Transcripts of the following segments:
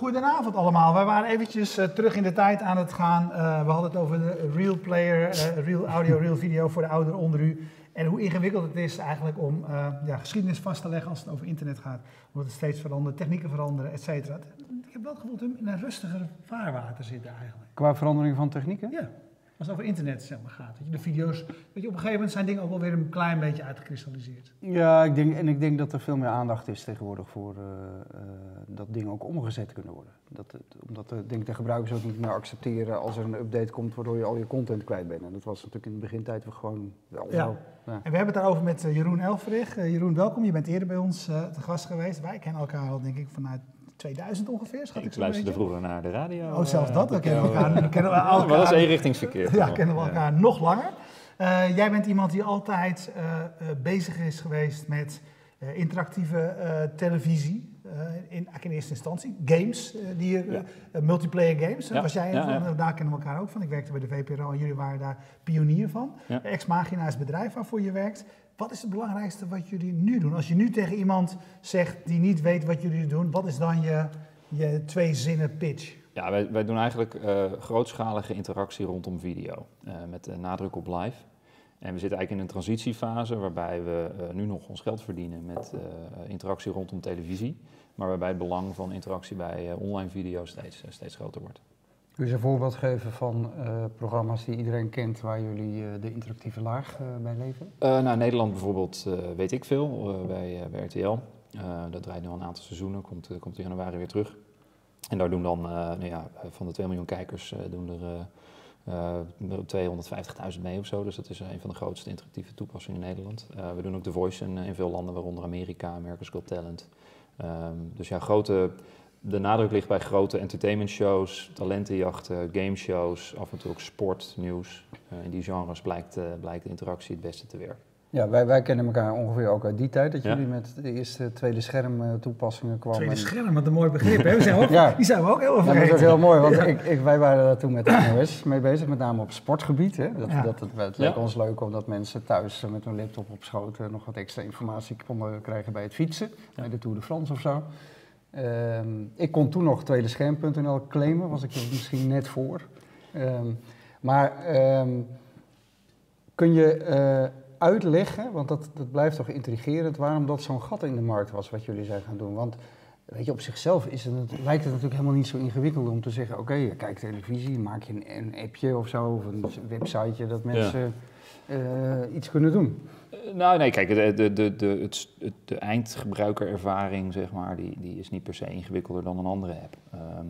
goedenavond allemaal. Wij waren eventjes eh, terug in de tijd aan het gaan. Eh, we hadden het over de real player, eh, real audio, real video voor de ouderen onder u. En hoe ingewikkeld het is eigenlijk om ja, geschiedenis vast te leggen als het over internet gaat. Omdat het steeds verandert, technieken veranderen, et cetera. Ik heb wel het gevoel dat we in een rustiger vaarwater zitten eigenlijk. qua verandering van technieken? Ja, als het over internet zeg maar, gaat. Weet je, de video's, weet je, op een gegeven moment zijn dingen ook wel weer een klein beetje uitgekristalliseerd. Ja, ik denk, en ik denk dat er veel meer aandacht is tegenwoordig voor eh, eh, dat dingen ook omgezet kunnen worden. Dat, omdat de, denk de gebruikers ook niet meer accepteren als er een update komt waardoor je al je content kwijt bent. En dat was natuurlijk in de begintijd wel gewoon wel Ja. zo. Ja. En we hebben het daarover met eh, Jeroen Elfrich. Jeroen, welkom. Je bent eerder bij ons te gast geweest. Wij kennen elkaar al, denk ik, vanuit 2000 ongeveer. Schat ik, Ik zo luisterde vroeger naar de radio. Oh, zelfs eh, dat. We op kennen jou, elkaar, eh, we kennen we ja, Maar dat is elkaar, eenrichtingsverkeer. ja, kennen we elkaar nog langer. Eh, jij bent iemand die altijd eh, eh, bezig is geweest met eh, interactieve eh, televisie. eh, in, in eerste instantie. Games, eh, die, Ja. eh, multiplayer games. Ja, Was jij ja, van, eh, Daar kennen we elkaar ook van. Ik werkte bij de VPRO en jullie waren daar pionier van. Ex Machina is het bedrijf waarvoor je werkt. Wat is het belangrijkste wat jullie nu doen? Als je nu tegen iemand zegt die niet weet wat jullie doen, wat is dan je, je twee zinnen pitch? Ja, wij, wij doen eigenlijk eh, grootschalige interactie rondom video. eh, met nadruk op live. En we zitten eigenlijk in een transitiefase waarbij we eh, nu nog ons geld verdienen met interactie rondom televisie. Maar waarbij het belang van interactie bij online video steeds, steeds groter wordt. Kun je eens een voorbeeld geven van eh, programma's die iedereen kent waar jullie eh, de interactieve laag eh, bij leveren? Eh, nou, Nederland bijvoorbeeld weet ik veel bij, bij RTL. Dat draait nu al een aantal seizoenen, komt, komt in januari weer terug. En daar doen dan, nou ja, van de 2 miljoen kijkers, doen er eh, eh, 250.000 mee of zo. Dus dat is een van de grootste interactieve toepassingen in Nederland. We doen ook The Voice in, in veel landen, waaronder Amerika, America's Got Talent. Ehm, dus ja, grote, de nadruk ligt bij grote entertainment shows, talentenjachten, gameshows, af en toe ook sport, nieuws. Eh, in die genres blijkt, eh, blijkt de interactie het beste te werken. Ja, wij, wij kennen elkaar ongeveer ook uit die tijd, dat Ja. jullie met de eerste tweede scherm eh, toepassingen kwamen. Tweede scherm, wat een mooi begrip. Hè? We zijn ook, Ja. Die zijn we ook heel Ja, dat is ook heel mooi, want ik, ik, wij waren daar toen met de NOS mee bezig, met name op sportgebied. Hè. Dat, Ja. dat, het, het leek Ja. ons leuk omdat mensen thuis met hun laptop op schoot eh, nog wat extra informatie konden krijgen bij het fietsen, bij de Tour de France of zo. Ehm, ik kon toen nog tweedescherm.nl claimen, was ik er misschien net voor. Ehm, maar ehm, kun je eh, uitleggen, want dat, dat blijft toch intrigerend, waarom dat zo'n gat in de markt was wat jullie zijn gaan doen? Want Weet je, op zichzelf is het, lijkt het natuurlijk helemaal niet zo ingewikkeld om te zeggen: oké, je kijkt televisie, maak je een, een appje of zo, of een websiteje dat mensen iets kunnen doen. Eh, Nou, nee, kijk, de, de, de, de, het, de eindgebruikerervaring, zeg maar, die, die is niet per se ingewikkelder dan een andere app. Ehm,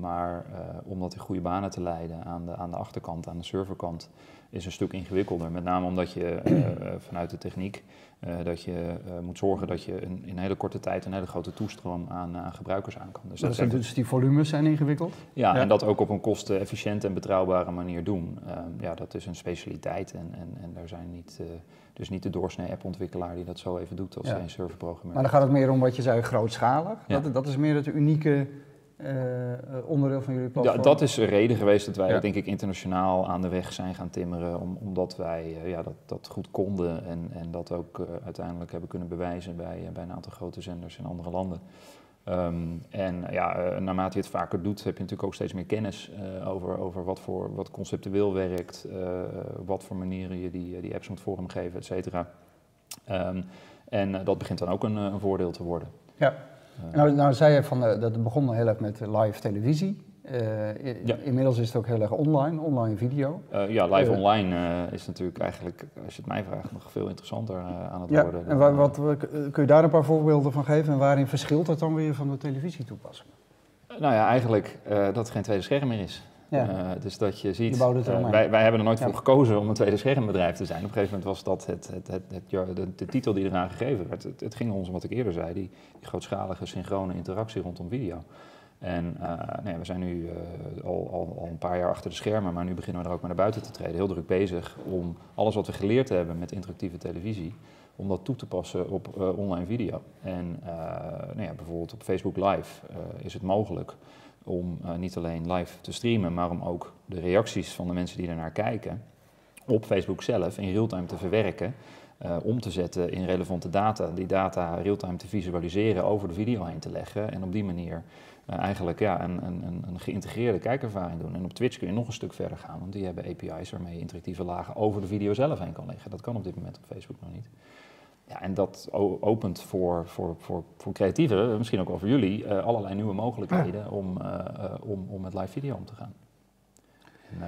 maar eh, om dat in goede banen te leiden aan de, aan de achterkant, aan de serverkant, is een stuk ingewikkelder. Met name omdat je eh, eh, vanuit de techniek, eh, dat je eh, moet zorgen dat je in, in een hele korte tijd een hele grote toestroom aan, aan gebruikers aan kan. Dus dat echt- dus die volumes zijn ingewikkeld. ja, Ja. en dat ook op een kostenefficiënte en betrouwbare manier doen. Ehm, ja, dat is een specialiteit en, en, en daar zijn niet, eh, dus niet de doorsnee appontwikkelaar die dat zo even doet als Ja. een serverprogrammeur. Maar dan gaat het meer om wat je zei, grootschalig. Ja. Dat, dat is meer het unieke eh, eh, onderdeel van jullie platform. Ja, dat is een reden geweest dat wij Ja. denk ik internationaal aan de weg zijn gaan timmeren, om, omdat wij eh, ja, dat, dat goed konden en, en dat ook eh, uiteindelijk hebben kunnen bewijzen bij, eh, bij een aantal grote zenders in andere landen. Ehm, en ja, eh, naarmate je het vaker doet, heb je natuurlijk ook steeds meer kennis eh, over, over wat, voor, wat conceptueel werkt, eh, wat voor manieren je die, die apps moet vormgeven, et cetera. Ehm, en eh, dat begint dan ook een, eh, een voordeel te worden. Ja. Nou, nou zei je van, eh, dat het begon heel erg met live televisie. Eh, Ja. Inmiddels is het ook heel erg online, online video. Eh, ja, live online is natuurlijk eigenlijk, als je het mij vraagt, nog veel interessanter aan het Ja, worden. en wa- wat, wat- kun je daar een paar voorbeelden van geven en waarin verschilt het dan weer van de televisietoepassing? Nou ja, eigenlijk dat het geen tweede scherm meer is. Ja. Eh, dus dat je ziet, Je eh, wij, wij hebben er nooit Ja. voor gekozen om een tweede schermbedrijf te zijn. Op een gegeven moment was dat het, het, het, het- de, de titel die eraan gegeven werd. Het, het ging ons, om wat ik eerder zei, die, die grootschalige synchrone interactie rondom video. En eh, nee, we zijn nu al, al, al een paar jaar achter de schermen, maar nu beginnen we er ook maar naar buiten te treden. Heel druk bezig om alles wat we geleerd hebben met interactieve televisie, om dat toe te passen op online video. En nou ja, bijvoorbeeld op Facebook Live is het mogelijk om eh, niet alleen live te streamen, maar om ook de reacties van de mensen die ernaar kijken op Facebook zelf in real-time te verwerken. eh, om te zetten in relevante data. Die data real-time te visualiseren, over de video heen te leggen en op die manier eh, eigenlijk ja, een, een, een geïntegreerde kijkervaring doen. En op Twitch kun je nog een stuk verder gaan, want die hebben API's waarmee je interactieve lagen over de video zelf heen kan leggen. Dat kan op dit moment op Facebook nog niet. Ja, en dat opent voor, voor, voor, voor creatieven, misschien ook wel voor jullie, uh, allerlei nieuwe mogelijkheden om, uh, om, om met live video om te gaan.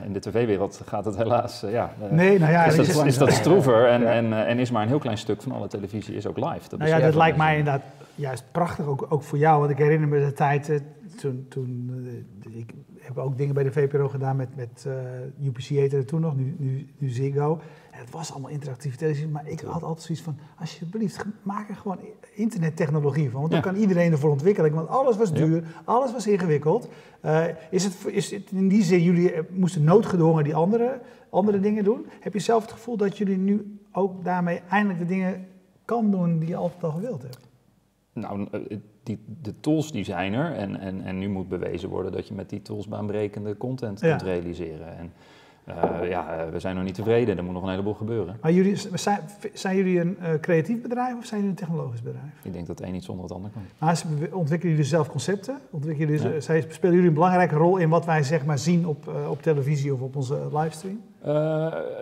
In de tv-wereld gaat het helaas, ja, nee, nou ja, is, dat, is dat stroever en, en, en is maar een heel klein stuk van alle televisie is ook live. Dat nou ja, dat lijkt mij inderdaad juist prachtig, ook, ook voor jou, want ik herinner me de tijd toen, toen ik heb ook dingen bij de VPRO gedaan met, met uh, UPC heette toen nog, nu, nu, nu Ziggo het was allemaal interactieve televisie, maar ik had altijd zoiets van, alsjeblieft, maak er gewoon internettechnologie van. Want dan kan iedereen ervoor ontwikkelen. Want alles was duur, alles was ingewikkeld. Uh, is, het, is het in die zin, jullie eh, moesten noodgedwongen die andere, andere dingen doen. Heb je zelf het gevoel dat jullie nu ook daarmee eindelijk de dingen kan doen die je altijd al gewild hebt? Nou, eh, die, de tools die zijn er en, en, en nu moet bewezen worden dat je met die tools baanbrekende content kunt realiseren. En, uh, ja, eh, we zijn nog niet tevreden. Er moet nog een heleboel gebeuren. Maar jullie, zijn, zijn jullie een uh, creatief bedrijf of zijn jullie een technologisch bedrijf? Ik denk dat het een niet zonder het ander kan. Maar ontwikkelen jullie zelf concepten? Ontwikkelen jullie, ja. spelen jullie een belangrijke rol in wat wij zeg maar, zien op, uh, op televisie of op onze livestream?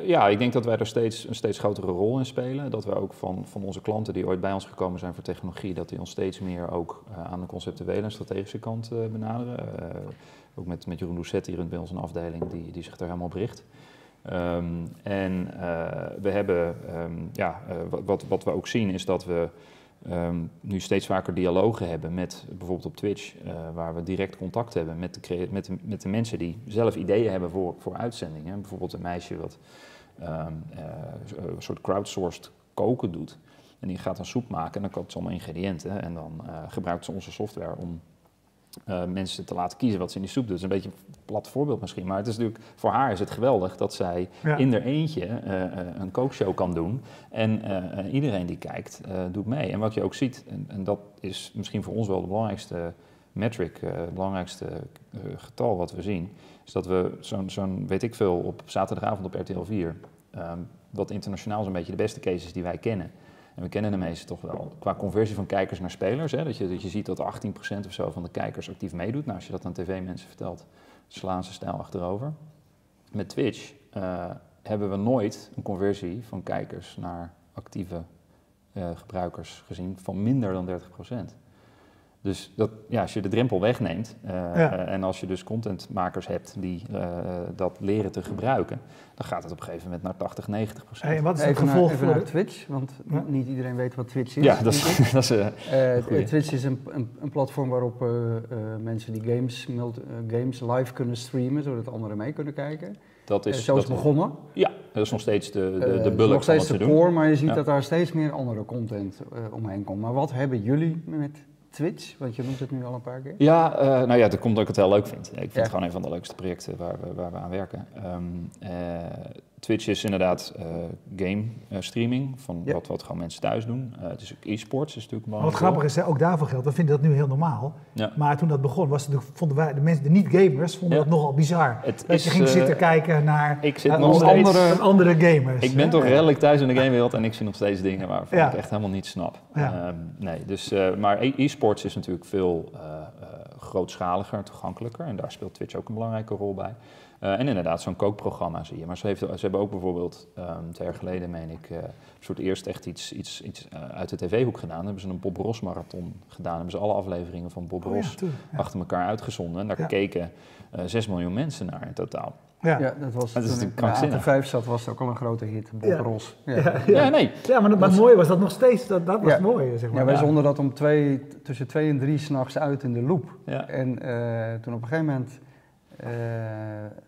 Ja, ik denk dat wij er steeds een steeds grotere rol in spelen. Dat we ook van, van onze klanten die ooit bij ons gekomen zijn voor technologie, dat die ons steeds meer ook aan de conceptuele en strategische kant benaderen. Ook met, met Jeroen Doucet hier bij ons een afdeling die, die zich daar helemaal op richt. Um, en we hebben, um, ja, wat, wat we ook zien is dat we um, nu steeds vaker dialogen hebben met bijvoorbeeld op Twitch, uh, waar we direct contact hebben met de, met, de, mensen die zelf ideeën hebben voor, voor uitzendingen. Bijvoorbeeld een meisje wat een soort crowdsourced koken doet. En die gaat dan soep maken en dan koopt ze allemaal ingrediënten en dan gebruikt ze onze software om uh, mensen te laten kiezen wat ze in die soep doen. Dat is een beetje een plat voorbeeld misschien, maar het is natuurlijk, voor haar is het geweldig dat zij ja. in haar eentje uh, een kookshow kan doen. En iedereen die kijkt, doet mee. En wat je ook ziet, en, en, dat is misschien voor ons wel de belangrijkste metric, het belangrijkste getal wat we zien, is dat we zo'n, zo'n weet ik veel, op zaterdagavond op RTL 4, um, wat internationaal zo'n beetje de beste cases die wij kennen, en we kennen de meeste toch wel. Qua conversie van kijkers naar spelers. Hè, dat, je, dat je ziet dat 18% of zo van de kijkers actief meedoet. Nou, als je dat aan tv-mensen vertelt, slaan ze stijl achterover. Met Twitch uh, hebben we nooit een conversie van kijkers naar actieve uh, gebruikers gezien van minder dan 30%. Dus dat, ja, als je de drempel wegneemt uh, ja. uh, en als je dus contentmakers hebt die uh, dat leren te gebruiken, dan gaat het op een gegeven moment naar 80, 90 procent. Hey, wat is het gevolg naar, voor naar Twitch? Want ja. niet iedereen weet wat Twitch is. Ja, dat is, dat is Twitch is een, een, een platform waarop mensen die games, games live kunnen streamen, zodat anderen mee kunnen kijken. Dat is, zo is dat begonnen. Ja, dat is nog steeds de, de, de bulk nog steeds van de core, maar je ziet ja. dat daar steeds meer andere content omheen komt. Maar wat hebben jullie met Twitch? Want je noemt het nu al een paar keer. Ja, uh, nou ja, dat komt dat ik het heel leuk vind. Ik vind ja. het gewoon een van de leukste projecten waar we, waar we aan werken. Um, uh, Twitch is inderdaad uh, game streaming, van ja. wat, wat gewoon mensen thuis doen. het is ook e-sports, is natuurlijk maar Wat grappig is, hè, ook daarvoor geldt, we vinden dat nu heel normaal. Ja. Maar toen dat begon, was het, vonden wij, de mensen, de niet-gamers, vonden dat nogal bizar. Het dat is, je ging zitten kijken naar ik zit nog steeds, andere, andere gamers. Ik ben toch redelijk thuis in de gamewereld en ik zie nog steeds dingen waarvan ik echt helemaal niet snap. Um, nee, dus, maar e-sports is natuurlijk veel grootschaliger en toegankelijker. En daar speelt Twitch ook een belangrijke rol bij. Uh, en inderdaad, zo'n kookprogramma zie je. Maar ze, heeft, ze hebben ook bijvoorbeeld, um, twee jaar geleden meen ik, uh, soort eerst echt iets, iets, iets uh, uit de tv-hoek gedaan. Dan hebben ze een Bob Ross marathon gedaan. hebben ze alle afleveringen van Bob Ross oh, ja, ja. achter elkaar uitgezonden. En daar ja. keken 6 miljoen mensen naar in totaal. Ja. ja, dat was dat is toen ik de 5 zat, was het ook al een grote hit, Bob ja. Ross. Ja, ja. ja nee. Ja, maar, maar het mooie was dat nog steeds, dat, dat was mooi, zeg maar. Ja, wij zonden dat om twee, tussen twee en drie s'nachts uit in de loop. En uh, toen op een gegeven moment Uh,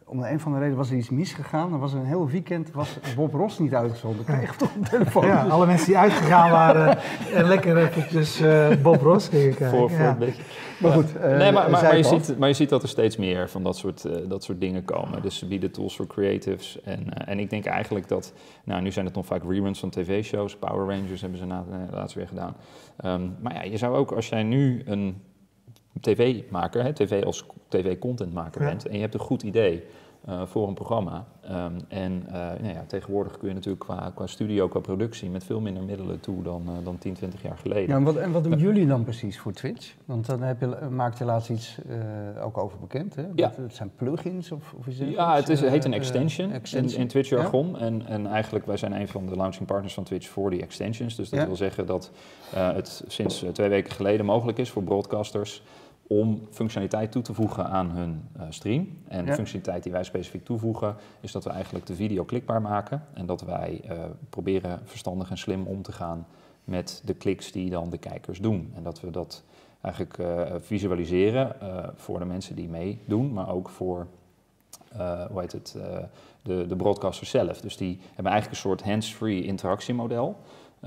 om de een van de reden was er iets misgegaan. Er was een heel weekend was Bob Ross niet uitgezonden. Ik kreeg toch een telefoon. Ja, alle mensen die uitgegaan waren en lekker eventjes uh, Bob Ross gingen kijken. Voor, voor ja. een beetje. Maar goed, uh, nee, maar, maar, maar, je ziet, maar je ziet dat er steeds meer van dat soort, uh, dat soort dingen komen. Dus ze bieden tools voor creatives. En, uh, en ik denk eigenlijk dat, nou nu zijn het nog vaak reruns van tv-shows. Power Rangers hebben ze na, laatst weer gedaan. Um, maar ja, je zou ook, als jij nu een tv-maker, tv als tv-contentmaker ja. bent, en je hebt een goed idee. eh, voor een programma. Ehm, en eh, nou ja, tegenwoordig kun je natuurlijk qua, qua studio, qua productie met veel minder middelen toe dan, eh, dan 10, 20 jaar geleden. Ja, en, wat, en wat doen jullie dan precies voor Twitch? Want dan heb je, maakt je laatst iets ook over bekend. Hè? Ja. Het zijn plugins of, of is het Ja, iets, het, is, het heet een extension, in, Twitch jargon. En, en eigenlijk, wij zijn een van de launching partners van Twitch voor die extensions. Dus dat Ja. wil zeggen dat het sinds twee weken geleden mogelijk is voor broadcasters om functionaliteit toe te voegen aan hun eh, stream. En de functionaliteit die wij specifiek toevoegen is dat we eigenlijk de video klikbaar maken. En dat wij eh, proberen verstandig en slim om te gaan met de kliks die dan de kijkers doen. En dat we dat eigenlijk eh, visualiseren voor de mensen die meedoen, maar ook voor hoe heet het, de, de broadcasters zelf. Dus die hebben eigenlijk een soort hands-free interactiemodel.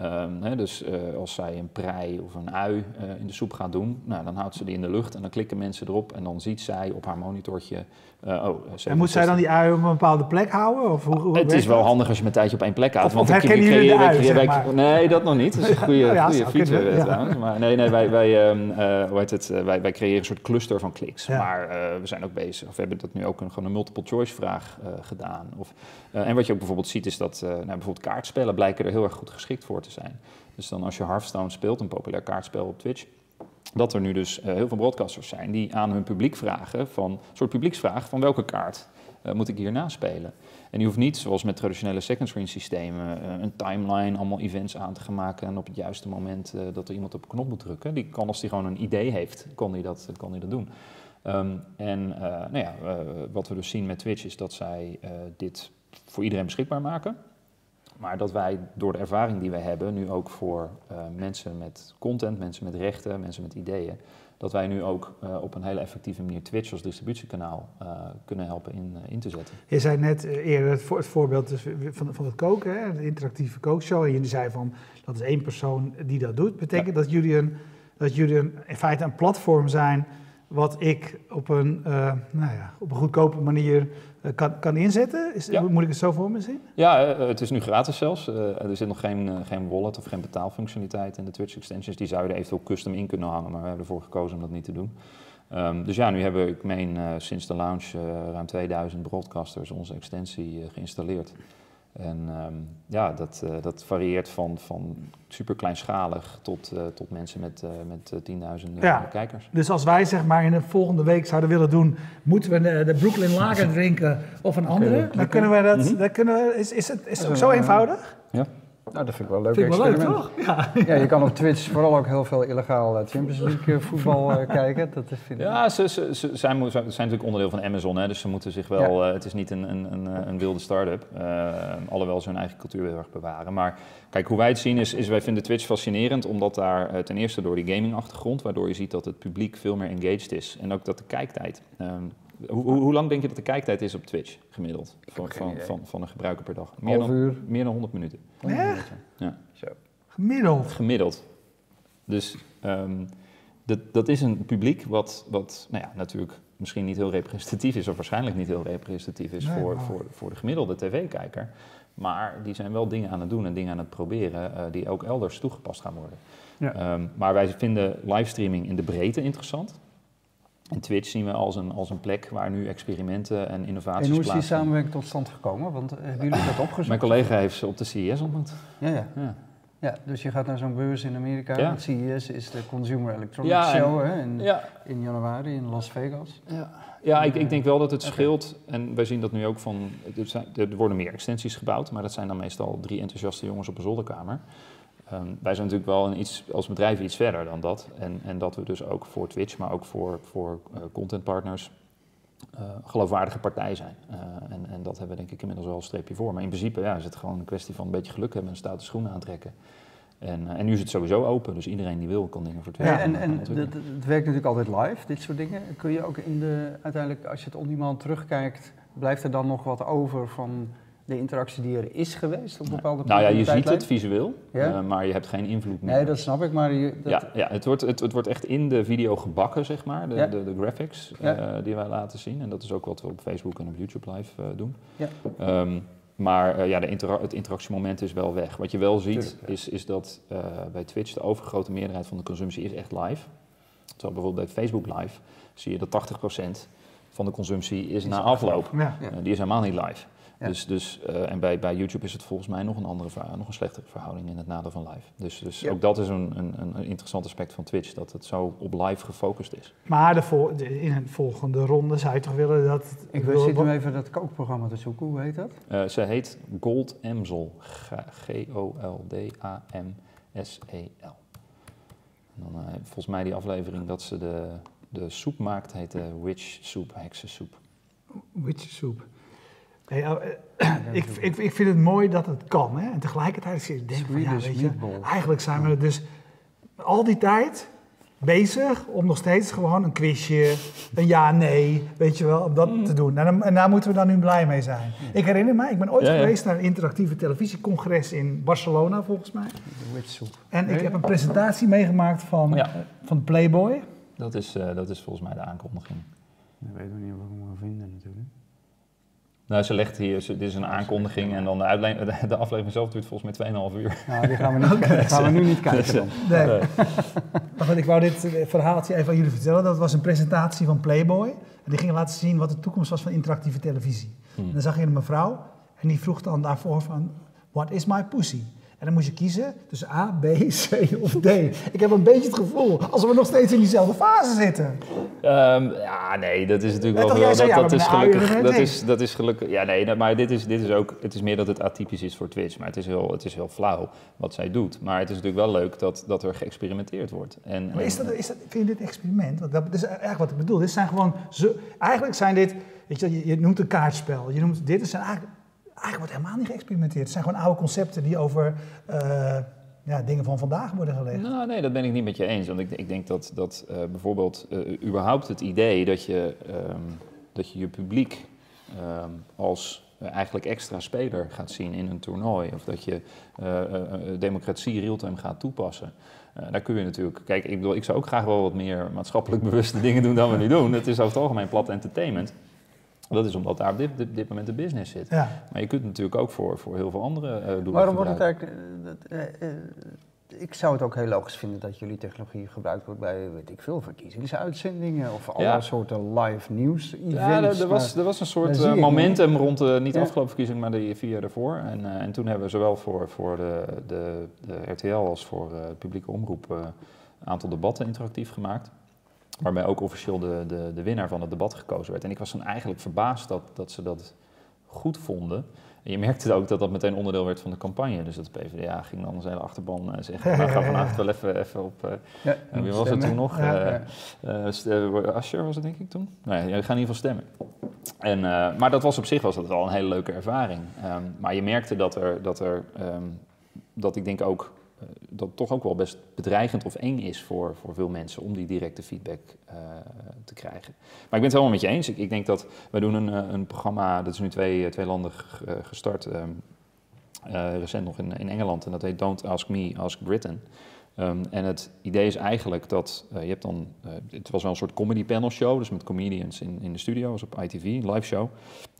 Ehm, hè, dus eh, als zij een prei of een ui eh, in de soep gaat doen, nou, dan houdt ze die in de lucht en dan klikken mensen erop en dan ziet zij op haar monitortje. eh, oh, En moet zij dan die ui op een bepaalde plek houden? Of hoe, hoe het is wel dat? handig als je met tijdje op één plek houdt. Of- of dan herkennen jullie de ui, zeg maar? Nee, dat nog niet. Dat is een goede, Ja, goede feature ja. trouwens. Maar nee, nee wij, wij, ehm, eh, hoe heet het, wij, wij creëren een soort cluster van kliks. Ja. Maar we zijn ook bezig, of we hebben dat nu ook een, gewoon een multiple choice vraag gedaan. Of, en wat je ook bijvoorbeeld ziet is dat nou, bijvoorbeeld kaartspellen blijken er heel erg goed geschikt voor te zijn. Dus dan als je Hearthstone speelt, een populair kaartspel op Twitch, dat er nu dus eh, heel veel broadcasters zijn die aan hun publiek vragen, van, een soort publieksvraag van welke kaart eh, moet ik hierna spelen. En je hoeft niet, zoals met traditionele second screen systemen, eh, een timeline, allemaal events aan te gaan maken en op het juiste moment dat er iemand op een knop moet drukken. Die kan, als die gewoon een idee heeft, kan die dat, kan die dat doen. Ehm, en nou ja, wat we dus zien met Twitch is dat zij dit voor iedereen beschikbaar maken. Maar dat wij door de ervaring die wij hebben, nu ook voor eh, mensen met content, mensen met rechten, mensen met ideeën, dat wij nu ook eh, op een hele effectieve manier Twitch als distributiekanaal eh, kunnen helpen in, in te zetten. Je zei net eerder het, voor, het voorbeeld dus van, van het koken, hè, de interactieve kookshow. En jullie zei van, dat is één persoon die dat doet. Betekent dat jullie, een, dat jullie een, in feite een platform zijn wat ik op een, eh, nou ja, op een goedkope manier eh, kan, kan inzetten? Is, Ja. Moet ik het zo voor me zien? Ja, eh, het is nu gratis zelfs. Er zit nog geen, geen wallet of geen betaalfunctionaliteit in de Twitch extensions. Die zouden eventueel custom in kunnen hangen, maar we hebben ervoor gekozen om dat niet te doen. Ehm, dus ja, nu hebben we, ik meen, sinds de launch ruim 2000 broadcasters onze extensie geïnstalleerd. En ehm, ja, dat, eh, dat varieert van, van super kleinschalig tot, eh, tot mensen met, eh, met tienduizenden Ja. kijkers. Dus als wij zeg maar in de volgende week zouden willen doen, moeten we de, de Brooklyn Lager drinken of een andere? Dan kunnen we dat, Mhm. dan kunnen we, is, is, het, is het ook zo eenvoudig? Nou, dat vind ik wel leuk Vind ik wel leuk, experiment. toch? Ja. Ja, je kan op Twitch vooral ook heel veel illegaal eh, Champions League eh, voetbal eh, kijken. Dat vind ik... Ja, ze, ze, ze zijn, ze zijn natuurlijk onderdeel van Amazon, hè, dus ze moeten zich wel. eh, het is niet een, een, een, een wilde start-up, eh, alhoewel ze hun eigen cultuur heel erg bewaren. Maar kijk, hoe wij het zien is, is wij vinden Twitch fascinerend, omdat daar ten eerste door die gaming-achtergrond, waardoor je ziet dat het publiek veel meer engaged is. En ook dat de kijktijd. ehm, hoe, hoe, hoe lang denk je dat de kijktijd is op Twitch gemiddeld? Van, van, van, van een gebruiker per dag? Meer Half dan, uur. meer dan 100 minuten. Echt? Ja. Zo. Gemiddeld. Gemiddeld. Dus ehm, dat, dat is een publiek wat, wat nou ja, natuurlijk misschien niet heel representatief is, of waarschijnlijk niet heel representatief is Nee, voor, maar- voor, voor de gemiddelde tv-kijker. Maar die zijn wel dingen aan het doen en dingen aan het proberen eh, die ook elders toegepast gaan worden. Ja. Ehm, maar wij vinden livestreaming in de breedte interessant. En Twitch zien we als een, als een plek waar nu experimenten en innovaties En hoe is die plaatsvinden. samenwerking tot stand gekomen? Want eh, hebben jullie dat opgezocht? Mijn collega heeft ze op de CES ontmoet. Ja, ja. Ja. ja, dus je gaat naar zo'n beurs in Amerika. Ja. Het CES is de Consumer Electronics Ja, en- Show hè, in, ja, in januari in Las Vegas. Ja, ja ik, ik denk wel dat het scheelt. En wij zien dat nu ook van. Er, zijn, er worden meer extensies gebouwd, maar dat zijn dan meestal drie enthousiaste jongens op een zolderkamer. Ehm, wij zijn natuurlijk wel een iets, als bedrijf iets verder dan dat. En, en dat we dus ook voor Twitch, maar ook voor, voor eh, contentpartners. eh, geloofwaardige partij zijn. Eh, en, en dat hebben we denk ik inmiddels wel een streepje voor. Maar in principe ja, is het gewoon een kwestie van een beetje geluk hebben en stoute schoenen aantrekken. En, en nu is het sowieso open, dus iedereen die wil kan dingen voor Twitch Ja, en en het, het werkt natuurlijk altijd live, dit soort dingen. Kun je ook in de, uiteindelijk, als je het on-demand terugkijkt, blijft er dan nog wat over van de interactie die er is geweest op bepaalde Nou ja, je ziet het visueel, Ja? eh, maar je hebt geen invloed meer. Nee, dat snap ik, maar je, dat, Ja, ja het, wordt, het, het wordt echt in de video gebakken, zeg maar, de, Ja. de, de graphics Ja. eh, die wij laten zien. En dat is ook wat we op Facebook en op YouTube live eh, doen. Ja. Ehm, maar eh, ja, de intera- het interactiemoment is wel weg. Wat je wel ziet, Tuurlijk, ja. is, is dat eh, bij Twitch de overgrote meerderheid van de consumptie is echt live. Terwijl bijvoorbeeld bij Facebook Live zie je dat 80% van de consumptie is na afloop. Ja. Ja. Die is helemaal niet live. Ja. Dus, dus, eh, en bij, bij YouTube is het volgens mij nog een andere, nog een slechtere verhouding in het nadeel van live. Dus, dus Ja. ook dat is een, een, een interessant aspect van Twitch, dat het zo op live gefocust is. Maar de vol- de- in een volgende ronde zou je toch willen dat... Ik bedoel, zit nu even dat kookprogramma te zoeken. Hoe heet dat? Eh, ze heet Gold Amsel. G-O-L-D-A-M-S-E-L. En dan eh, volgens mij die aflevering dat ze de, de soep maakt, heet de witch soep, heksensoep. Witchsoep. Nee, nou, eh, ik, ik, ik vind het mooi dat het kan. Hè? En tegelijkertijd zit ik denk van, ja, weet je, eigenlijk zijn we dus al die tijd bezig om nog steeds gewoon een quizje, een ja-nee, weet je wel, om dat Mm. te doen. En, en daar moeten we dan nu blij mee zijn. Ik herinner me, ik ben ooit Ja, ja. geweest naar een interactieve televisiecongres in Barcelona, volgens mij. En ik Nee? heb een presentatie meegemaakt van, Ja. van Playboy. Dat is, eh, dat is volgens mij de aankondiging. Ik weet nog niet wat ik moet vinden natuurlijk. Nou, ze legt hier, ze, dit is een aankondiging en dan de, uitle- de, de aflevering zelf duurt volgens mij 2,5 uur. Nou, die gaan we, niet, die gaan we nu niet kijken dan. Nee. Nee. Maar goed, ik wou dit eh, verhaaltje even aan jullie vertellen. Dat was een presentatie van Playboy. En die ging laten zien wat de toekomst was van interactieve televisie. Hmm. En dan zag je een mevrouw en die vroeg dan daarvoor van... What is my pussy? En dan moest je kiezen tussen A, B, C of D. Ik heb een beetje het gevoel alsof we nog steeds in diezelfde fase zitten. Ehm, ja, nee, dat is natuurlijk wel. dat, ja, is gelukkig. Dat is, dat is gelukkig. Ja, nee, maar dit is, dit is ook. Het is meer dat het atypisch is voor Twitch. Maar het is heel, het is heel flauw wat zij doet. Maar het is natuurlijk wel leuk dat, dat er geëxperimenteerd wordt. En, Maar is dat, is dat, vind je dit experiment? Want dat is eigenlijk wat ik bedoel. Dit zijn gewoon... Zo, eigenlijk zijn dit... Weet je, je, je noemt een kaartspel. Je noemt, dit zijn eigenlijk... Eigenlijk wordt helemaal niet geëxperimenteerd. Het zijn gewoon oude concepten die over eh, ja, dingen van vandaag worden gelegd. Nou, nee, dat ben ik niet met je eens. Want ik, ik denk dat, dat eh, bijvoorbeeld eh, überhaupt het idee dat je ehm, dat je, je publiek ehm, als eigenlijk extra speler gaat zien in een toernooi. Of dat je democratie real-time gaat toepassen. Eh, daar kun je natuurlijk... Kijk, ik bedoel, ik zou ook graag wel wat meer maatschappelijk bewuste dingen doen dan we nu doen. Het is over het algemeen plat entertainment. Dat is omdat daar op dit, dit, dit moment de business zit. Ja. Maar je kunt het natuurlijk ook voor, voor heel veel andere eh doelen Waarom wordt het eigenlijk... eh, dat, eh, ik zou het ook heel logisch vinden dat jullie technologie gebruikt wordt bij, weet ik veel, verkiezingsuitzendingen of alle Ja. soorten live nieuws events. Ja, er, er was, er was een soort momentum rond de, niet de Ja. afgelopen verkiezing, maar de vier jaar daarvoor. En, en toen hebben we zowel voor, voor de, de, de RTL als voor eh, publieke omroep een aantal debatten interactief gemaakt. Waarbij ook officieel de, de, de winnaar van het debat gekozen werd. En ik was dan eigenlijk verbaasd dat, dat ze dat goed vonden. En je merkte ook dat dat meteen onderdeel werd van de campagne. Dus dat de PvdA ging dan zijn hele achterban eh, zeggen... nou, ga vanavond wel even, even op... eh, Ja, en wie was stemmen. het toen nog? Ja, Eh, eh, eh, Asscher was het denk ik toen? Nee, ja, we gaan in ieder geval stemmen. En, eh, maar dat was op zich was dat wel een hele leuke ervaring. Ehm, maar je merkte dat er, dat er ehm, dat ik denk ook, eh, dat het toch ook wel best bedreigend of eng is voor, voor veel mensen om die directe feedback eh, te krijgen. Maar ik ben het helemaal met je eens. Ik, ik denk dat wij doen een, eh, een programma, dat is nu twee, twee landen eh, gestart, ehm, eh, recent nog in, in Engeland, en dat heet Don't Ask Me, Ask Britain. Ehm, en het idee is eigenlijk dat eh, je hebt dan, eh, het was wel een soort comedy panel show, dus met comedians in, in de studio, was op ITV, een live show.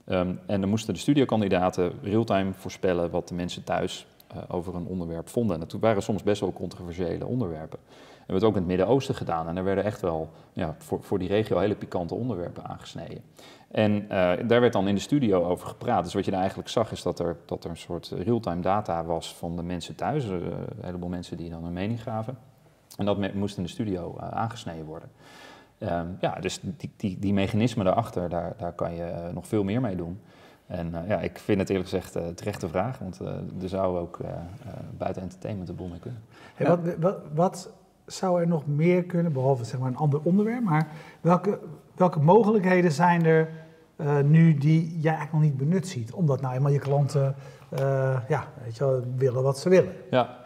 Ehm, en dan moesten de studiokandidaten real-time voorspellen wat de mensen thuis eh, over een onderwerp vonden. En dat waren soms best wel controversiële onderwerpen. We hebben het ook in het Midden-Oosten gedaan en er werden echt wel ja, voor, voor die regio hele pikante onderwerpen aangesneden. En eh, daar werd dan in de studio over gepraat. Dus wat je daar eigenlijk zag is dat er, dat er een soort real-time data was van de mensen thuis. Eh, een heleboel mensen die dan een mening gaven. En dat moest in de studio aangesneden worden. Ehm, ja, dus die, die, die mechanismen daarachter, daar, daar kan je nog veel meer mee doen. En eh, ja, ik vind het eerlijk gezegd eh terechte vraag, want eh, er zou ook buiten entertainment een boel mee kunnen. Hey, wat, wat, wat zou er nog meer kunnen, behalve zeg maar een ander onderwerp, maar welke, welke mogelijkheden zijn er eh, nu die jij eigenlijk nog niet benut ziet? Omdat nou eenmaal je klanten eh, ja, weet je wel, willen wat ze willen. Ja,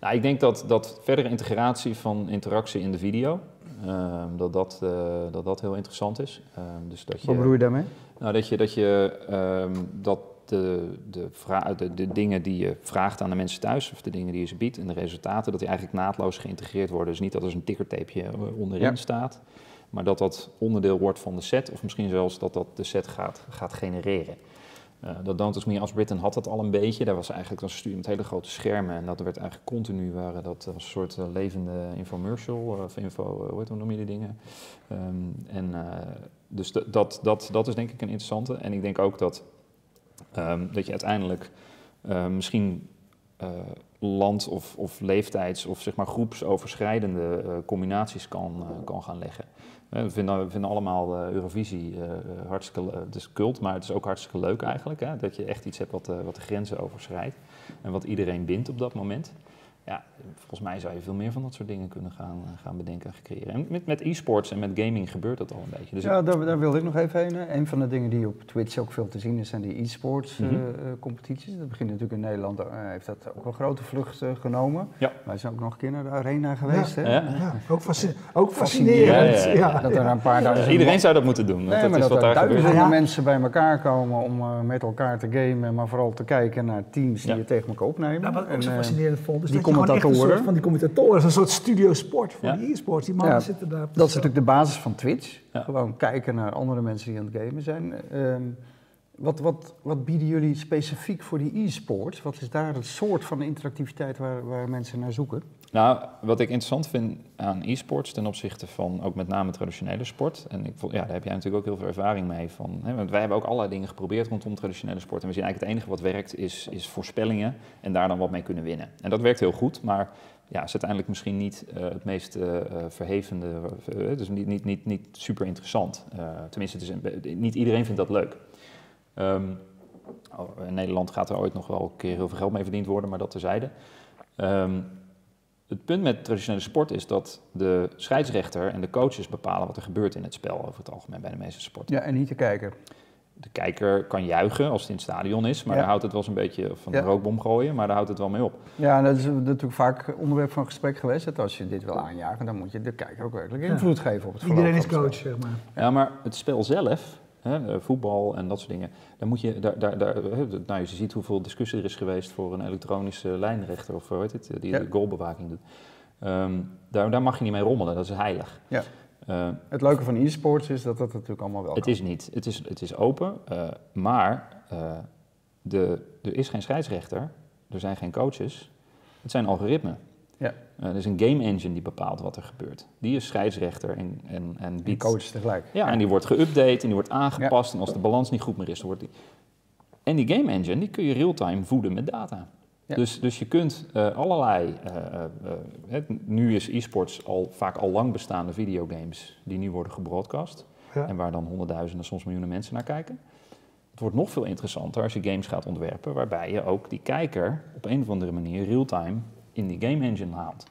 nou, ik denk dat, dat verdere integratie van interactie in de video, ehm, dat, dat, eh, dat dat heel interessant is. Ehm, dus dat je, Wat bedoel je daarmee? Nou, dat je, dat, je ehm, dat de, de, de, de dingen die je vraagt aan de mensen thuis, of de dingen die je ze biedt en de resultaten, dat die eigenlijk naadloos geïntegreerd worden. Dus niet dat er een tickertapeje eh, onderin Ja. staat, maar dat dat onderdeel wordt van de set, of misschien zelfs dat dat de set gaat, gaat genereren. Uh, dat Don't Ask Me als Britain had dat al een beetje. Daar was eigenlijk een studie met hele grote schermen. En dat werd eigenlijk continu, waren dat was een soort uh, levende infomercial. Of info, hoe, heet, hoe noem je die dingen? Um, en dus dat, dat, dat is denk ik een interessante. En ik denk ook dat, um, dat je uiteindelijk misschien land- of, of leeftijds- of zeg maar groepsoverschrijdende combinaties kan, kan gaan leggen. We vinden, allemaal uh, Eurovisie hartstikke het is cult, maar het is ook hartstikke leuk eigenlijk. Hè? Dat je echt iets hebt wat, wat de grenzen overschrijdt en wat iedereen bindt op dat moment ja, volgens mij zou je veel meer van dat soort dingen kunnen gaan, eh, gaan bedenken en creëren. En met, met e-sports en met gaming gebeurt dat al een beetje. Dus ja, daar, daar wilde ik nog even heen. Een van de dingen die op Twitch ook veel te zien is, zijn die e-sports mm -hmm. uh, competities. Dat begint natuurlijk in Nederland, uh, heeft dat ook een grote vlucht uh, genomen. Ja. Wij zijn ook nog een keer naar de arena geweest. Ja, hè? ja. ja. ook, ook fascinerend. Ja, Dat er een paar duizend... Iedereen zou dat moeten doen. Nee, dat maar is dat wat er daar duizenden gebeurt. mensen bij elkaar komen om met elkaar te gamen, maar vooral te kijken naar teams die je tegen elkaar opnemen. Nou, wat ik ook zo fascinerend vond, is dat commentatoren. van die commentatoren, een soort studio sport voor Ja. die e-sports. Die mannen Ja, zitten daar. Dat is natuurlijk de basis van Twitch. Ja. Gewoon kijken naar andere mensen die aan het gamen zijn. Ehm, wat, wat, wat bieden jullie specifiek voor die e-sports? Wat is daar het soort van interactiviteit waar, waar mensen naar zoeken? Nou, wat ik interessant vind aan e-sports ten opzichte van ook met name traditionele sport. En ik, ja, daar heb jij natuurlijk ook heel veel ervaring mee van. Hè, want wij hebben ook allerlei dingen geprobeerd rondom traditionele sport. En we zien eigenlijk het enige wat werkt is, is voorspellingen en daar dan wat mee kunnen winnen. En dat werkt heel goed, maar ja, is uiteindelijk misschien niet eh, het meest eh, verhevende, eh, dus niet, niet, niet, niet super interessant. Tenminste, niet iedereen vindt dat leuk. Ehm, oh, in Nederland gaat er ooit nog wel een keer heel veel geld mee verdiend worden, maar dat terzijde. Ehm, het punt met traditionele sport is dat de scheidsrechter en de coaches bepalen wat er gebeurt in het spel over het algemeen bij de meeste sporten. Ja, en niet te kijken. De kijker kan juichen als het in het stadion is, maar Ja. daar houdt het wel eens een beetje van Ja. een rookbom gooien, maar daar houdt het wel mee op. Ja, en dat is natuurlijk vaak onderwerp van gesprek geweest. Dat als je dit wil aanjagen, dan moet je de kijker ook werkelijk Ja. invloed geven op het Iedereen is coach, zeg maar. Ja, maar het spel zelf, hè, eh, voetbal en dat soort dingen, daar moet je, daar, daar, daar, hè, nou, je ziet hoeveel discussie er is geweest voor een elektronische lijnrechter of hoe heet het, die Ja. de goalbewaking doet. Ehm, daar, daar mag je niet mee rommelen, dat is heilig. Ja. Eh, Het leuke van e-sports is dat dat natuurlijk allemaal wel Het kan. is niet. Het is, het is open, eh, maar eh, de, er is geen scheidsrechter, er zijn geen coaches, het zijn algoritmen. Er is een game engine die bepaalt wat er gebeurt. Die is scheidsrechter en, en, en Die biedt... coaches tegelijk. Ja, en die wordt geüpdate en die wordt aangepast en als de balans niet goed meer is, dan wordt die... En die game engine, die kun je real-time voeden met data. Ja. Dus, dus je kunt eh, allerlei, eh, nu is e-sports al vaak al lang bestaande videogames die nu worden gebroadcast. Ja. En waar dan honderdduizenden, soms miljoenen mensen naar kijken. Het wordt nog veel interessanter als je games gaat ontwerpen, waarbij je ook die kijker op een of andere manier real-time in die game engine haalt.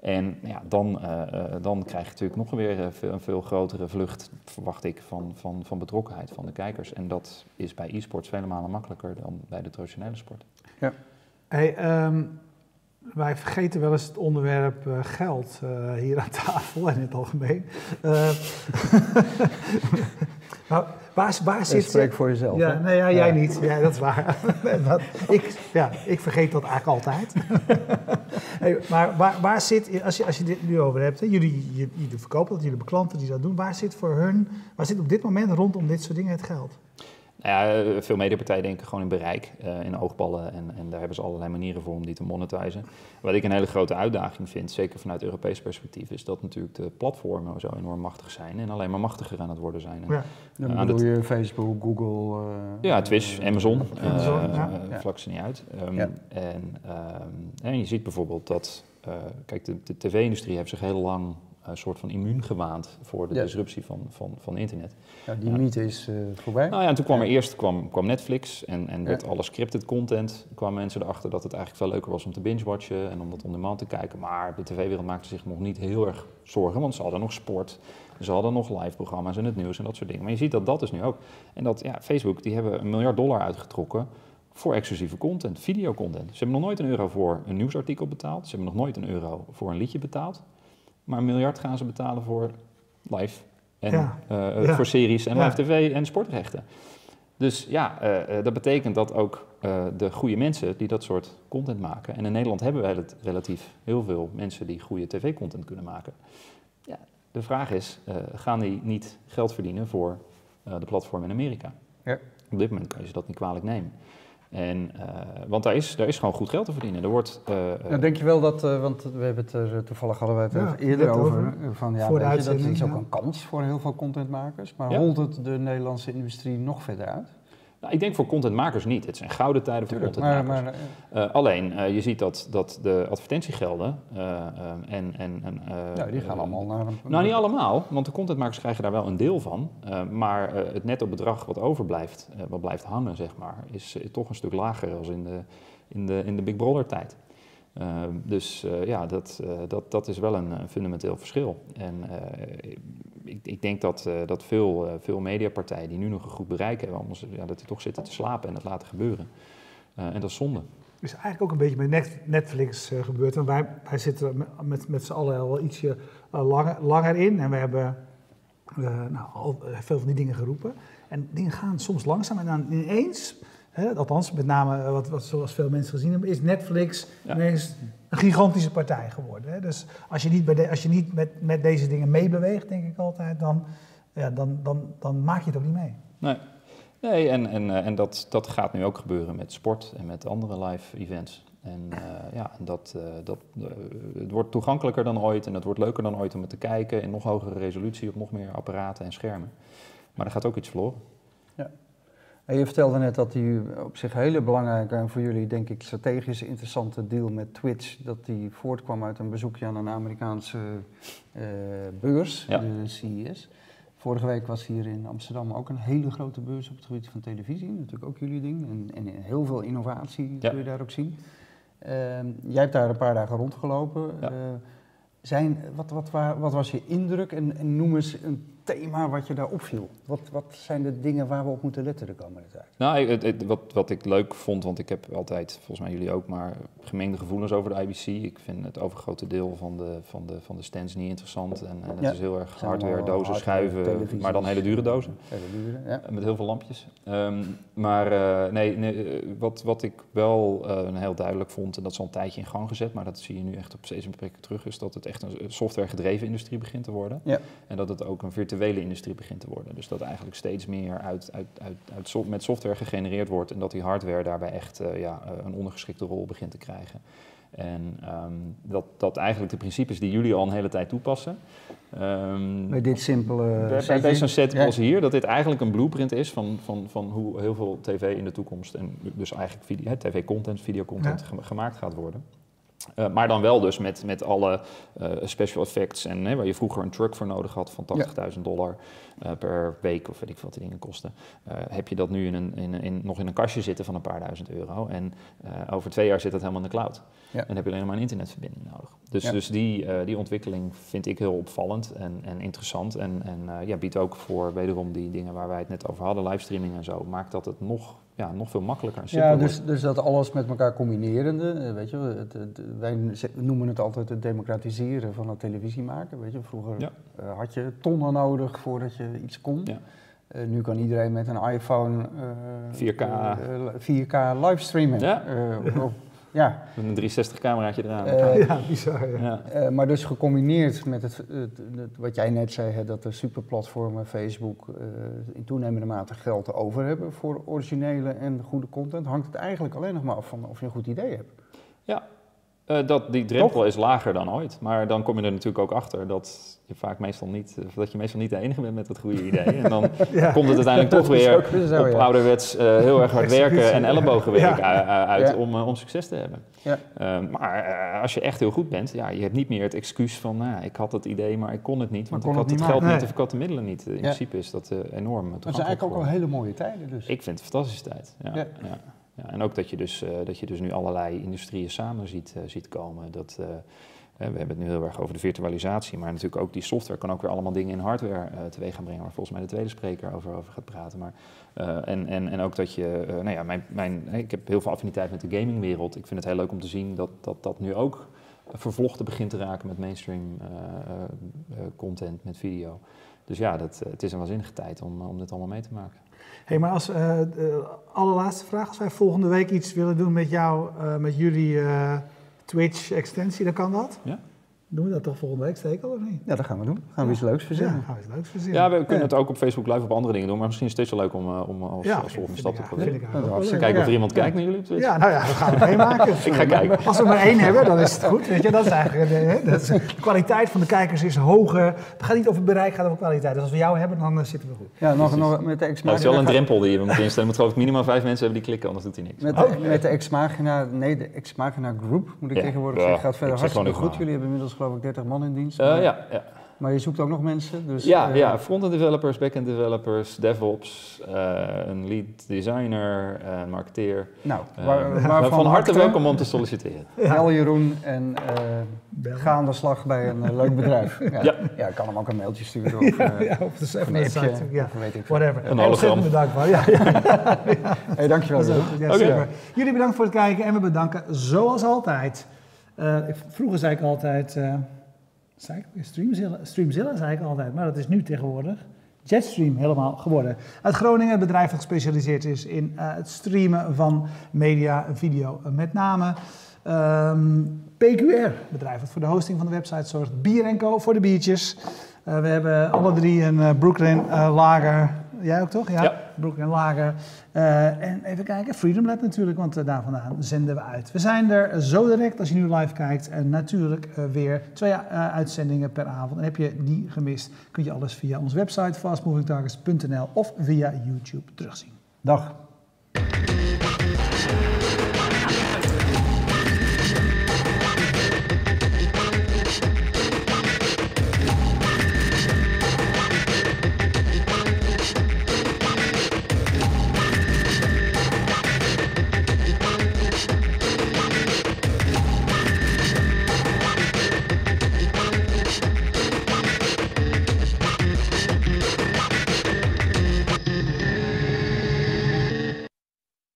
En ja, dan, eh, eh, dan krijg je natuurlijk nog weer eh, veel, een veel grotere vlucht, verwacht ik, van, van, van betrokkenheid van de kijkers. En dat is bij e-sports vele malen makkelijker dan bij de traditionele sport. Hey, ehm, wij vergeten wel eens het onderwerp geld eh, hier aan tafel en in het algemeen. Eh, nou, waar, waar zit... Spreek voor jezelf. Ja, ja, jij niet. Ja, dat is waar. Dat- ik, ja, ik vergeet dat eigenlijk altijd. hey, maar waar, waar zit, als je, als je dit nu over hebt, hè, jullie, jullie verkopen dat, jullie beklanten die dat doen, waar zit voor hun, waar zit op dit moment rondom dit soort dingen het geld? Nou ja, eh, veel mediapartijen denken gewoon in bereik, eh, in oogballen en, en daar hebben ze allerlei manieren voor om die te monetizen. Wat ik een hele grote uitdaging vind, zeker vanuit Europees perspectief, is dat natuurlijk de platformen zo enorm machtig zijn en alleen maar machtiger aan het worden zijn. En Ja. Dan aan bedoel je Facebook, Google... eh, Ja, Twitch, eh, Amazon, Amazon, eh, ja. eh, Ja. vlak ze niet uit. Ehm, Ja. en, ehm, en je ziet bijvoorbeeld dat, eh, kijk, de, de tv-industrie heeft zich heel lang een soort van immuun gewaand voor de Ja. disruptie van, van, van internet. Ja, die Ja. mythe is eh, voorbij. Nou ja, en toen kwam er eerst kwam, kwam Netflix en, en werd alle scripted content. kwamen mensen erachter dat het eigenlijk veel leuker was om te binge-watchen en om dat on demand te kijken. Maar de tv-wereld maakte zich nog niet heel erg zorgen, want ze hadden nog sport. Ze hadden nog live programma's en het nieuws en dat soort dingen. Maar je ziet dat dat is nu ook. En dat, ja, Facebook, die hebben een miljard dollar uitgetrokken voor exclusieve content, videocontent. Ze hebben nog nooit een euro voor een nieuwsartikel betaald. Ze hebben nog nooit een euro voor een liedje betaald. Maar een miljard gaan ze betalen voor live en Ja. eh, Ja. voor series en Ja. live tv en sportrechten. Dus ja, eh, eh, dat betekent dat ook eh, de goede mensen die dat soort content maken. En in Nederland hebben wij het relatief heel veel mensen die goede tv-content kunnen maken. Ja, de vraag is, eh, gaan die niet geld verdienen voor eh, de platform in Amerika? Ja. Op dit moment kan je ze dat niet kwalijk nemen. En, uh, want daar is, daar is gewoon goed geld te verdienen. Er wordt, uh, nou, denk je wel dat, uh, want we hebben het er toevallig hadden we het ja, eerder over, van ja, voor je, dat is ook een kans voor heel veel contentmakers, maar ja. holt het de Nederlandse industrie nog verder uit? Nou, ik denk voor contentmakers niet. Het zijn gouden tijden voor contentmakers. Maar, maar, uh, alleen, uh, je ziet dat, dat de advertentiegelden uh, en... en, en ja, die gaan allemaal naar... Een, nou, niet allemaal, want de contentmakers krijgen daar wel een deel van. maar het netto bedrag wat overblijft, wat blijft hangen, zeg maar, is, is, toch een stuk lager als in de, in de, in de Big Brother tijd. Dus ja, dat, dat, dat is wel een, een fundamenteel verschil. En ik, ik, denk dat, dat veel, veel mediapartijen die nu nog een goed bereik hebben, anders, ja, dat die toch zitten te slapen en dat laten gebeuren. en dat is zonde. is eigenlijk ook een beetje met Netflix gebeurd. Want wij, wij zitten met, met, met z'n allen al ietsje langer, langer in en we hebben nou, al veel van die dingen geroepen. En dingen gaan soms langzaam en dan ineens Hè, althans, met name eh, wat, wat zoals veel mensen gezien hebben, is Netflix ineens een gigantische partij geworden. Hè. Dus als je niet, bij de, als je niet met, met deze dingen meebeweegt, denk ik altijd, dan, ja, dan, dan, dan maak je het ook niet mee. Nee, nee en, en, eh, en dat, dat gaat nu ook gebeuren met sport en met andere live events. En uh, ja, dat, uh, dat, uh, het wordt toegankelijker dan ooit en het wordt leuker dan ooit om het te kijken in nog hogere resolutie op nog meer apparaten en schermen. Maar er gaat ook iets verloren. Ja. En je vertelde net dat die op zich hele belangrijke en voor jullie denk ik strategisch interessante deal met Twitch, dat die voortkwam uit een bezoekje aan een Amerikaanse uh, beurs, de CES. Vorige week was hier in Amsterdam ook een hele grote beurs op het gebied van televisie, natuurlijk ook jullie ding. En, en heel veel innovatie kun je daar ook zien. Uh, jij hebt daar een paar dagen rondgelopen. Ja. Uh, zijn, wat, wat, wat, was je indruk en, en noem eens een thema wat je daar opviel? Wat, wat zijn de dingen waar we op moeten letten de komende tijd? Nou, het, het, wat, wat ik leuk vond, want ik heb altijd, volgens mij jullie ook, maar gemengde gevoelens over de IBC. Ik vind het overgrote deel van de, van de, van de stands niet interessant. En, en het ja. is heel erg hardware, dozen, schuiven, maar dan hele dure dozen. Hele dure, ja. Met heel veel lampjes. Um, maar uh, nee, nee, wat, wat ik wel uh, heel duidelijk vond, en dat is al een tijdje in gang gezet, maar dat zie je nu echt op steeds meer plekken terug, is dat het echt een software gedreven industrie begint te worden. Ja. En dat het ook een virtuele virtuele industrie begint te worden. Dus dat eigenlijk steeds meer uit, uit, uit, uit met software gegenereerd wordt en dat die hardware daarbij echt uh, ja, uh, een ondergeschikte rol begint te krijgen. En um, dat, dat eigenlijk de principes die jullie al een hele tijd toepassen. Um, bij dit simpele. Bij, bij zo'n set als hier, dat dit eigenlijk een blueprint is van, van, van hoe heel veel tv in de toekomst en dus eigenlijk tv-content, videocontent ja. gemaakt gaat worden. Uh, maar dan wel dus met, met alle uh, special effects en hè, waar je vroeger een truck voor nodig had van 80.000 dollar uh, per week of weet ik wat die dingen kosten. heb je dat nu in een, in, in, nog in een kastje zitten van een paar duizend euro en over twee jaar zit dat helemaal in de cloud. Ja. Dan heb je alleen maar een internetverbinding nodig. Dus, ja. dus die, die ontwikkeling vind ik heel opvallend en, en interessant en, en ja, biedt ook voor wederom die dingen waar wij het net over hadden, livestreaming en zo, maakt dat het nog ja, nog veel makkelijker en Ja, dus, dus dat alles met elkaar combinerende, eh, weet je, het, het, wij noemen het altijd het democratiseren van het televisie maken, weet je. Vroeger ja. uh, had je tonnen nodig voordat je iets kon. Ja. Uh, nu kan iedereen met een iPhone 4K, 4K livestreamen. Ja. Op, ja. Met een 360-cameraatje eraan. Uh, ja, bizar. Ja. Uh, maar dus gecombineerd met het, het, het, wat jij net zei, hè, dat de superplatformen, Facebook, uh, in toenemende mate geld over hebben voor originele en goede content, hangt het eigenlijk alleen nog maar af van of je een goed idee hebt. Ja, uh, dat, die drempel is lager dan ooit. Maar dan kom je er natuurlijk ook achter dat je vaak meestal niet, dat je meestal niet de enige bent met het goede idee. En dan ja. komt het uiteindelijk toch weer zo, op ja. ouderwets uh, heel erg hard werken en ellebogenwerk ja. uit om, uh, om succes te hebben. maar als je echt heel goed bent, ja, je hebt niet meer het excuus van nou, ik had het idee, maar ik kon het niet, want ik had het, geld niet of ik had de middelen niet. In principe is dat enorm. Dat zijn eigenlijk ook al hele mooie tijden dus. Ik vind het een fantastische tijd. ja. Ja, en ook dat je, dus, dat je dus nu allerlei industrieën samen ziet, ziet komen. Dat, we hebben het nu heel erg over de virtualisatie, maar natuurlijk ook die software kan ook weer allemaal dingen in hardware teweeg gaan brengen, waar volgens mij de tweede spreker over, over gaat praten. Maar, en, en, en ook dat je, nou ja, mijn, mijn, ik heb heel veel affiniteit met de gamingwereld. Ik vind het heel leuk om te zien dat dat, dat nu ook vervlochten begint te raken met mainstream content, met video. Dus ja, dat, het is een waanzinnige tijd om, om dit allemaal mee te maken hey, maar als allerlaatste vraag, als wij volgende week iets willen doen met jou, met jullie Twitch-extensie, dan kan dat? Ja. Doen we dat toch volgende week steken of niet? Ja, dat gaan we doen. Gaan we iets leuks Ja, verzinnen. gaan we iets leuks verzinnen. Ja, we kunnen het ook op Facebook live op andere dingen doen, maar misschien is het steeds wel leuk om, eh, om als, Ja, als volgende stap te proberen. Kijken of er Ja. iemand kijkt naar jullie op Twitch. Ja, nou ja, dat gaan we meemaken. Ik ga kijken. Als we maar één hebben, dan is het goed. Weet je, dat is eigenlijk, eh, hè, dat is, de kwaliteit van de kijkers is hoger. Het gaat niet over bereik, het gaat over kwaliteit. Dus als we jou hebben, dan eh, zitten we goed. Ja, nog, nog met de ex het is wel een drempel die je moet instellen. Je moet geloof ik minimaal vijf mensen hebben die klikken, anders doet hij niks. Met de, met de ex-magina, nee, de ex-magina group, moet ik Ja, tegenwoordig ja, zeggen, gaat verder hartstikke goed. Jullie hebben inmiddels geloof ik 30 man in dienst. Eh, maar, ja, ja. maar je zoekt ook nog mensen, dus... ja, eh, ja, front-end developers, back-end developers, DevOps, eh, een lead designer, een marketeer. Nou, waar, van waarvan harte harte welkom om te solliciteren. Bel Jeroen en eh, ga aan de slag bij een leuk bedrijf. Ja, Ja. kan hem ook een mailtje sturen of, eh, Ja, of dus of even een de appje, site. Ja, of weet ik whatever. Een hologram. bedankt. Ja, ja, Hey, dankjewel. dat is ook Jeroen. goed. Ja, Oké. super. Jullie bedankt voor het kijken en we bedanken zoals altijd. Eh, vroeger zei ik altijd, eh zei ik, Streamzilla, Streamzilla zei ik altijd, maar dat is nu tegenwoordig Jetstream helemaal geworden. Uit Groningen, bedrijf dat gespecialiseerd is in eh, het streamen van media en video. Met name ehm, PQR, bedrijf dat voor de hosting van de website zorgt. Bier Co voor de biertjes. We hebben alle drie een Brooklyn lager. Jij ook toch? Ja. Brooklyn lager. Eh, en even kijken, Freedom Lab natuurlijk, want eh, daar vandaan zenden we uit. We zijn er zo direct als je nu live kijkt. En natuurlijk eh, weer twee uitzendingen per avond. En heb je die gemist, kun je alles via onze website fastmovingtargets.nl of via YouTube terugzien. Dag.